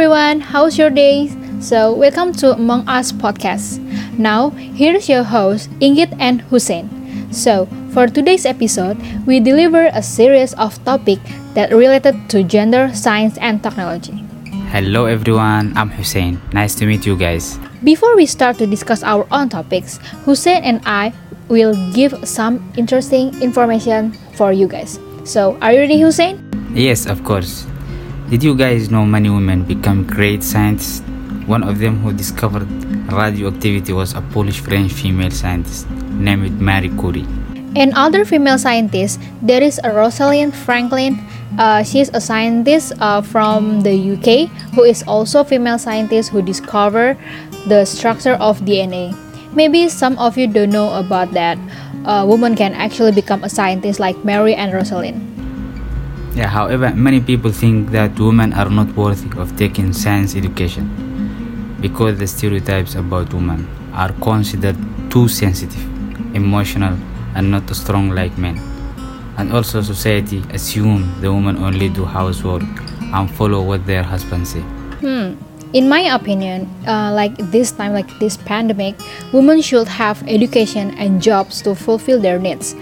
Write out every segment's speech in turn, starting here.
everyone, how's your day? So, welcome to Among Us podcast. Now, here's your host Inggit and Hussain. So, for today's episode, we deliver a series of topics that related to gender, science, and technology. Hello everyone, I'm Hussain. Nice to meet you guys. Before we start to discuss our own topics, Hussain and I will give some interesting information for you guys. So, are you ready, Hussain? Yes, of course. Did you guys know many women become great scientists? One of them who discovered radioactivity was a Polish French female scientist named Marie Curie. And other female scientists, there is a Rosalind Franklin. Uh, she is a scientist uh, from the UK who is also a female scientist who discovered the structure of DNA. Maybe some of you don't know about that. A woman can actually become a scientist like Mary and Rosalind. Yeah, however, many people think that women are not worthy of taking science education because the stereotypes about women are considered too sensitive, emotional, and not strong like men. And also, society assume the women only do housework and follow what their husbands say. Hmm. In my opinion, uh, like this time, like this pandemic, women should have education and jobs to fulfill their needs.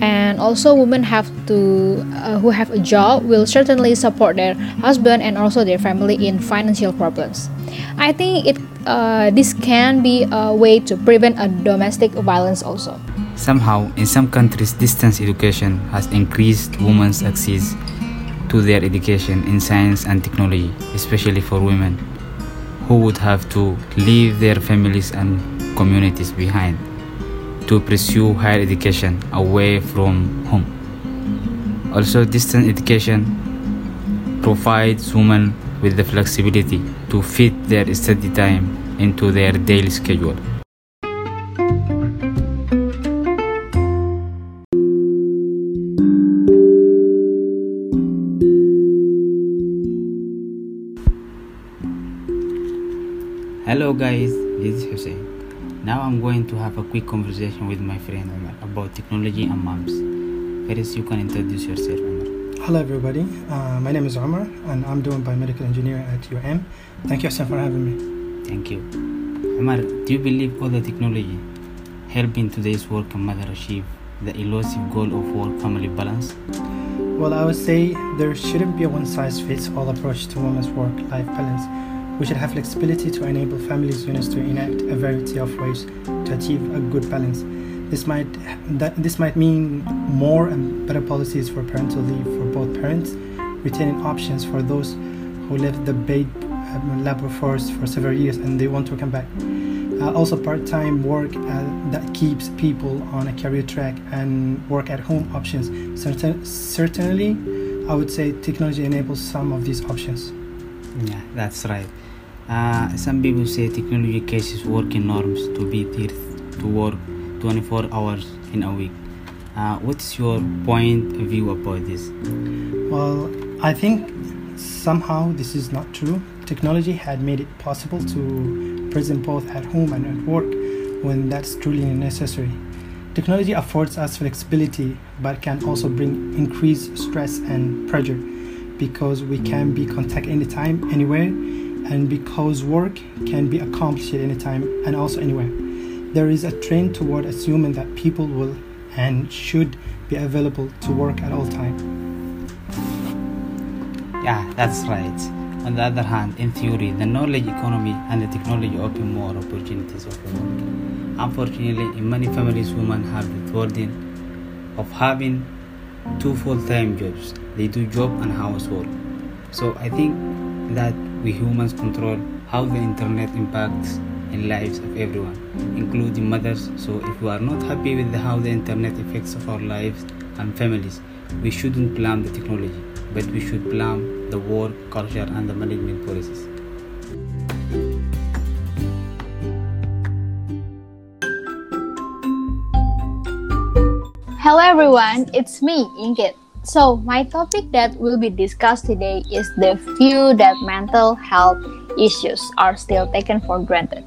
And also, women have to uh, who have a job will certainly support their husband and also their family in financial problems. I think it uh, this can be a way to prevent a domestic violence also. Somehow, in some countries, distance education has increased women's access to their education in science and technology, especially for women who would have to leave their families and communities behind to pursue higher education away from home. Also, distance education provides women with the flexibility to fit their study time into their daily schedule. Hello guys, this is Hussain. Now I'm going to have a quick conversation with my friend Omar about technology and moms. First, you can introduce yourself, Omar. Hello, everybody. Uh, my name is Omar, and I'm doing biomedical engineering at UM. Thank you, Hassan, for having me. Thank you. Omar, do you believe all the technology helping today's working mother achieve the elusive goal of work-family balance? Well, I would say there shouldn't be a one size fits all approach to women's work life balance. We should have flexibility to enable families units to enact a variety of ways to achieve a good balance. This might that this might mean more and better policies for parental leave for both parents, retaining options for those who left the paid um, labor force for several years and they want to come back. Uh, also, part-time work uh, that keeps people on a career track and work at home options. Certain, certainly, I would say technology enables some of these options. Yeah, that's right. Uh, some people say technology cases working norms to be there to work 24 hours in a week. Uh, what's your point of view about this? Well, I think somehow this is not true. Technology had made it possible to present both at home and at work when that's truly necessary. Technology affords us flexibility but can also bring increased stress and pressure because we can be contacted anytime, anywhere, and because work can be accomplished at any time and also anywhere. There is a trend toward assuming that people will and should be available to work at all times. Yeah, that's right. On the other hand, in theory, the knowledge economy and the technology open more opportunities of work. Unfortunately, in many families, women have the burden of having two full-time jobs. They do job and housework. So I think that we humans control how the internet impacts in lives of everyone, including mothers. So if we are not happy with how the internet affects our lives and families, we shouldn't blame the technology, but we should blame the work culture and the management policies. Hello everyone, it's me, Inggit. So, my topic that will be discussed today is the view that mental health issues are still taken for granted.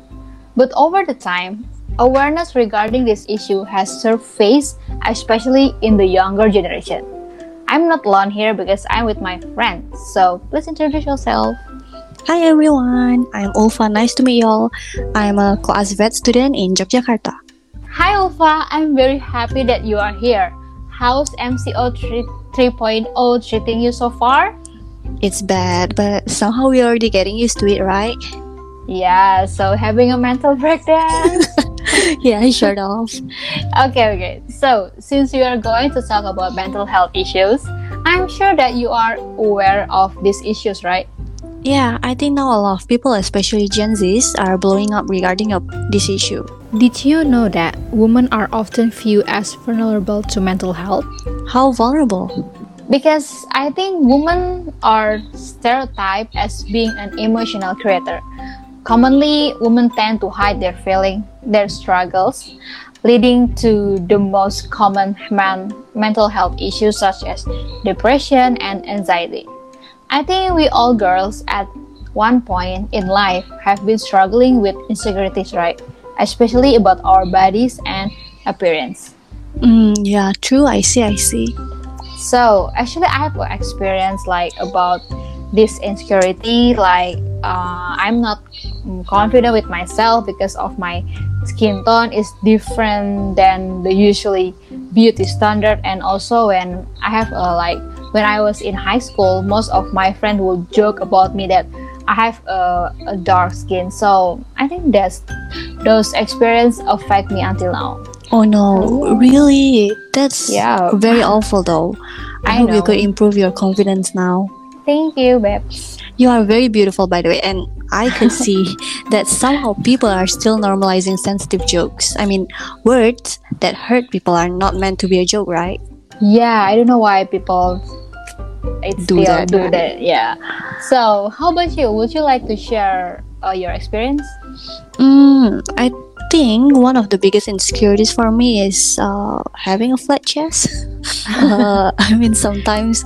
But over the time, awareness regarding this issue has surfaced, especially in the younger generation. I'm not alone here because I'm with my friend, so please introduce yourself. Hi everyone, I'm Ulfa. Nice to meet y'all. I'm a class vet student in Yogyakarta. Hi Ulfa, I'm very happy that you are here. How's MCO 3.0 treating you so far? It's bad, but somehow we're already getting used to it, right? Yeah, so having a mental breakdown. yeah, sure of. Okay, okay. So, since we are going to talk about mental health issues, I'm sure that you are aware of these issues, right? Yeah, I think now a lot of people, especially Gen Zs, are blowing up regarding of this issue. Did you know that women are often viewed as vulnerable to mental health? How vulnerable? Because I think women are stereotyped as being an emotional creator. Commonly, women tend to hide their feelings, their struggles, leading to the most common man- mental health issues such as depression and anxiety. I think we all girls at one point in life have been struggling with insecurities, right? Especially about our bodies and appearance. Mm, yeah, true. I see. I see. So actually, I have experience like about this insecurity. Like uh, I'm not confident with myself because of my skin tone is different than the usually beauty standard, and also when I have uh, like when I was in high school, most of my friends would joke about me that I have a, a dark skin. So I think that's those experience affect me until now. Oh no, really? That's Yeah. very awful though. I, I hope you could improve your confidence now. Thank you, babes. You are very beautiful, by the way, and I could see that somehow people are still normalizing sensitive jokes. I mean, words that hurt people are not meant to be a joke, right? Yeah, I don't know why people it Do still that, do right? that. Yeah. So, how about you? Would you like to share uh, your experience? Mm, I think one of the biggest insecurities for me is uh, having a flat chest. uh, I mean, sometimes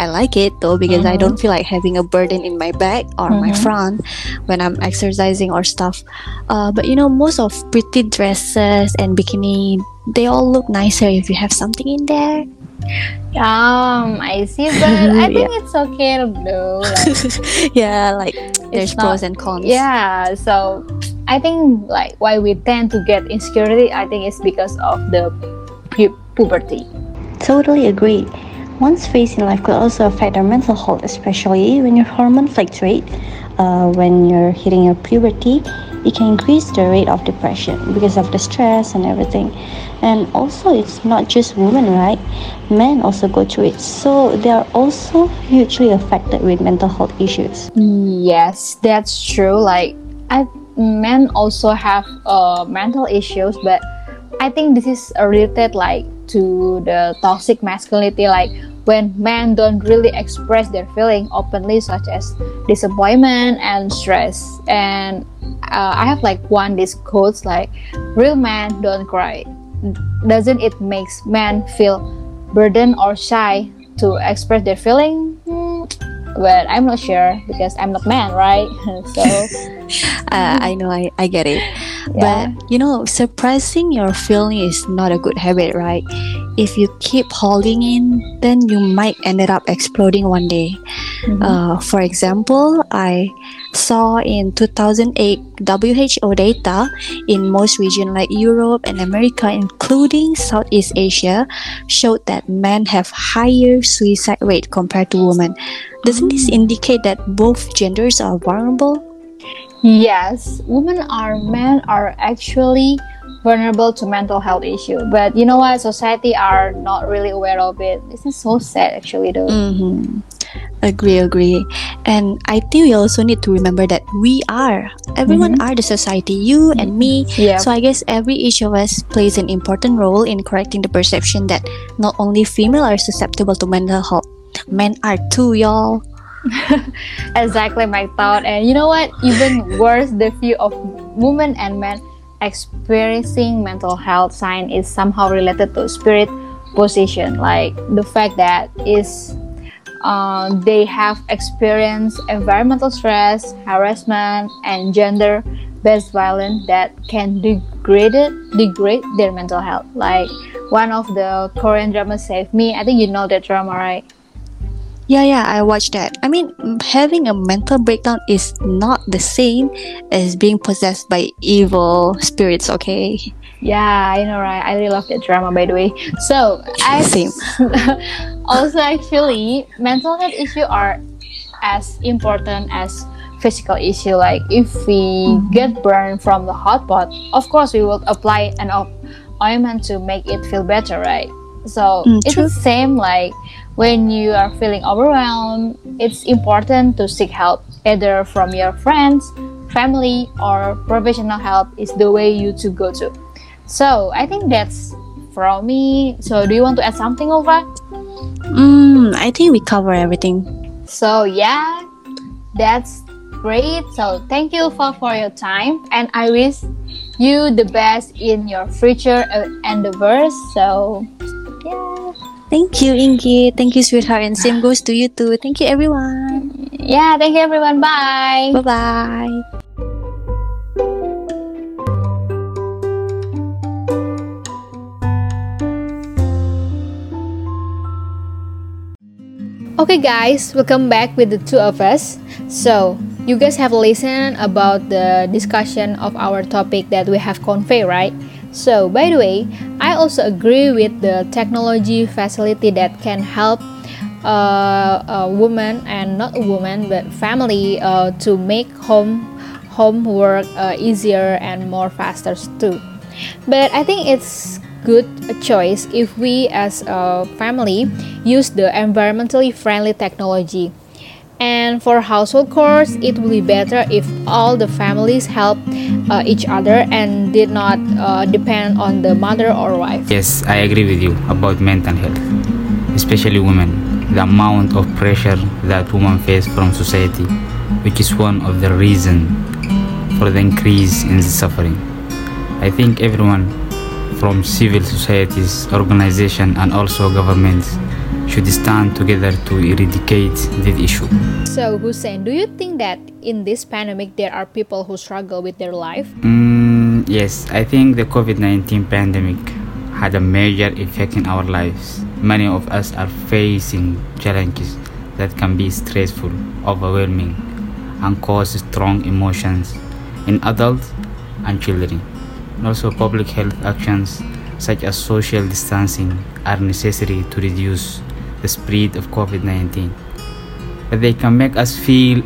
I like it though because I Mhm. don't feel like having a burden in my back or my Mhm. front when I'm exercising or stuff. Uh, but you know, most of pretty dresses and bikini, they all look nicer if you have something in there. Um, I see, but I think it's okay to. Like, yeah, like there's not- pros and cons. yeah. So, I think like why we tend to get insecurity. I think it's because of the pu- puberty. Totally agree. One's phase in life could also affect our mental health, especially when your hormone fluctuate. Uh, when you're hitting your puberty, it can increase the rate of depression because of the stress and everything. And also, it's not just women, right? Men also go through it, so they are also hugely affected with mental health issues. Yes, that's true. Like, I men also have uh, mental issues, but I think this is related like to the toxic masculinity. Like when men don't really express their feeling openly, such as disappointment and stress. And uh, I have like one these quotes like, "Real men don't cry." Doesn't it makes men feel burdened or shy to express their feeling? Hmm, but I'm not sure because I'm not man, right? so uh, I know, I, I get it. yeah, But you know, suppressing your feeling is not a good habit, right? If you keep holding in, then you might end up exploding one day. Mhm. Uh, for example, I saw in 2008 WHO data in most regions like Europe and America, including Southeast Asia, showed that men have higher suicide rate compared to women. Doesn't this indicate that both genders are vulnerable? yes, women are men are actually vulnerable to mental health issue. But you know what? Society are not really aware of it. This is so sad, actually, though. Mm-hmm. Agree, agree. And I think we also need to remember that we are, everyone mm-hmm. are the society, you and me. Yeah. So I guess every each of us plays an important role in correcting the perception that not only female are susceptible to mental health, men are too, y'all. exactly my thought and you know what even worse the view of women and men experiencing mental health sign is somehow related to spirit position like the fact that is uh, they have experienced environmental stress harassment and gender based violence that can degrade it, degrade their mental health like one of the korean dramas save me i think you know that drama right Yeah, yeah, I watched that. I mean, having a mental breakdown is not the same as being possessed by evil spirits, okay? Yeah, I know, right? I really love that drama, by the way. So, I Same. also, actually, mental health issue are as important as physical issue. Like if we get burned from the hot pot, of course we will apply an ointment to make it feel better, right? So Mm, it's the same like when you are feeling overwhelmed, it's important to seek help either from your friends, family, or professional help is the way you to go to. So I think that's from me. So do you want to add something, Ulfa? Mm, I think we cover everything. So yeah, that's great. So thank you for, for your time and I wish you the best in your future endeavors. So yeah. Thank you, Ingi. Thank you, sweetheart. And same goes to you too. Thank you, everyone. Yeah, thank you everyone. Bye. Bye bye. Okay guys, welcome back with the two of us. So, you guys have listened about the discussion of our topic that we have conveyed, right? So, by the way, I also agree with the technology facility that can help uh, a woman and not a woman but family uh, to make home homework uh, easier and more faster too. But I think it's good choice if we as a family use the environmentally friendly technology. And for household chores, it will be better if all the families help uh, each other and did not uh, depend on the mother or wife. Yes, I agree with you about mental health, especially women. The amount of pressure that women face from society, which is one of the reasons for the increase in the suffering. I think everyone from civil societies, organizations, and also governments should stand together to eradicate this issue. So, Hussain, do you think that in this pandemic there are people who struggle with their life? Mm, yes, I think the COVID 19 pandemic had a major effect in our lives. Many of us are facing challenges that can be stressful, overwhelming, and cause strong emotions in adults and children. And also, public health actions such as social distancing are necessary to reduce the spread of COVID 19. But they can make us feel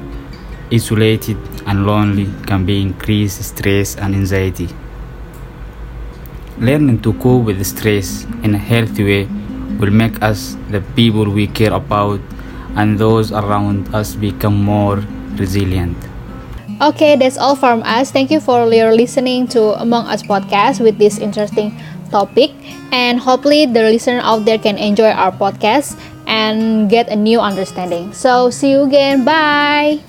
isolated and lonely can be increased stress and anxiety. Learning to cope with stress in a healthy way will make us the people we care about and those around us become more resilient. Okay, that's all from us. Thank you for your listening to Among Us podcast with this interesting topic. And hopefully, the listener out there can enjoy our podcast and get a new understanding. So, see you again. Bye.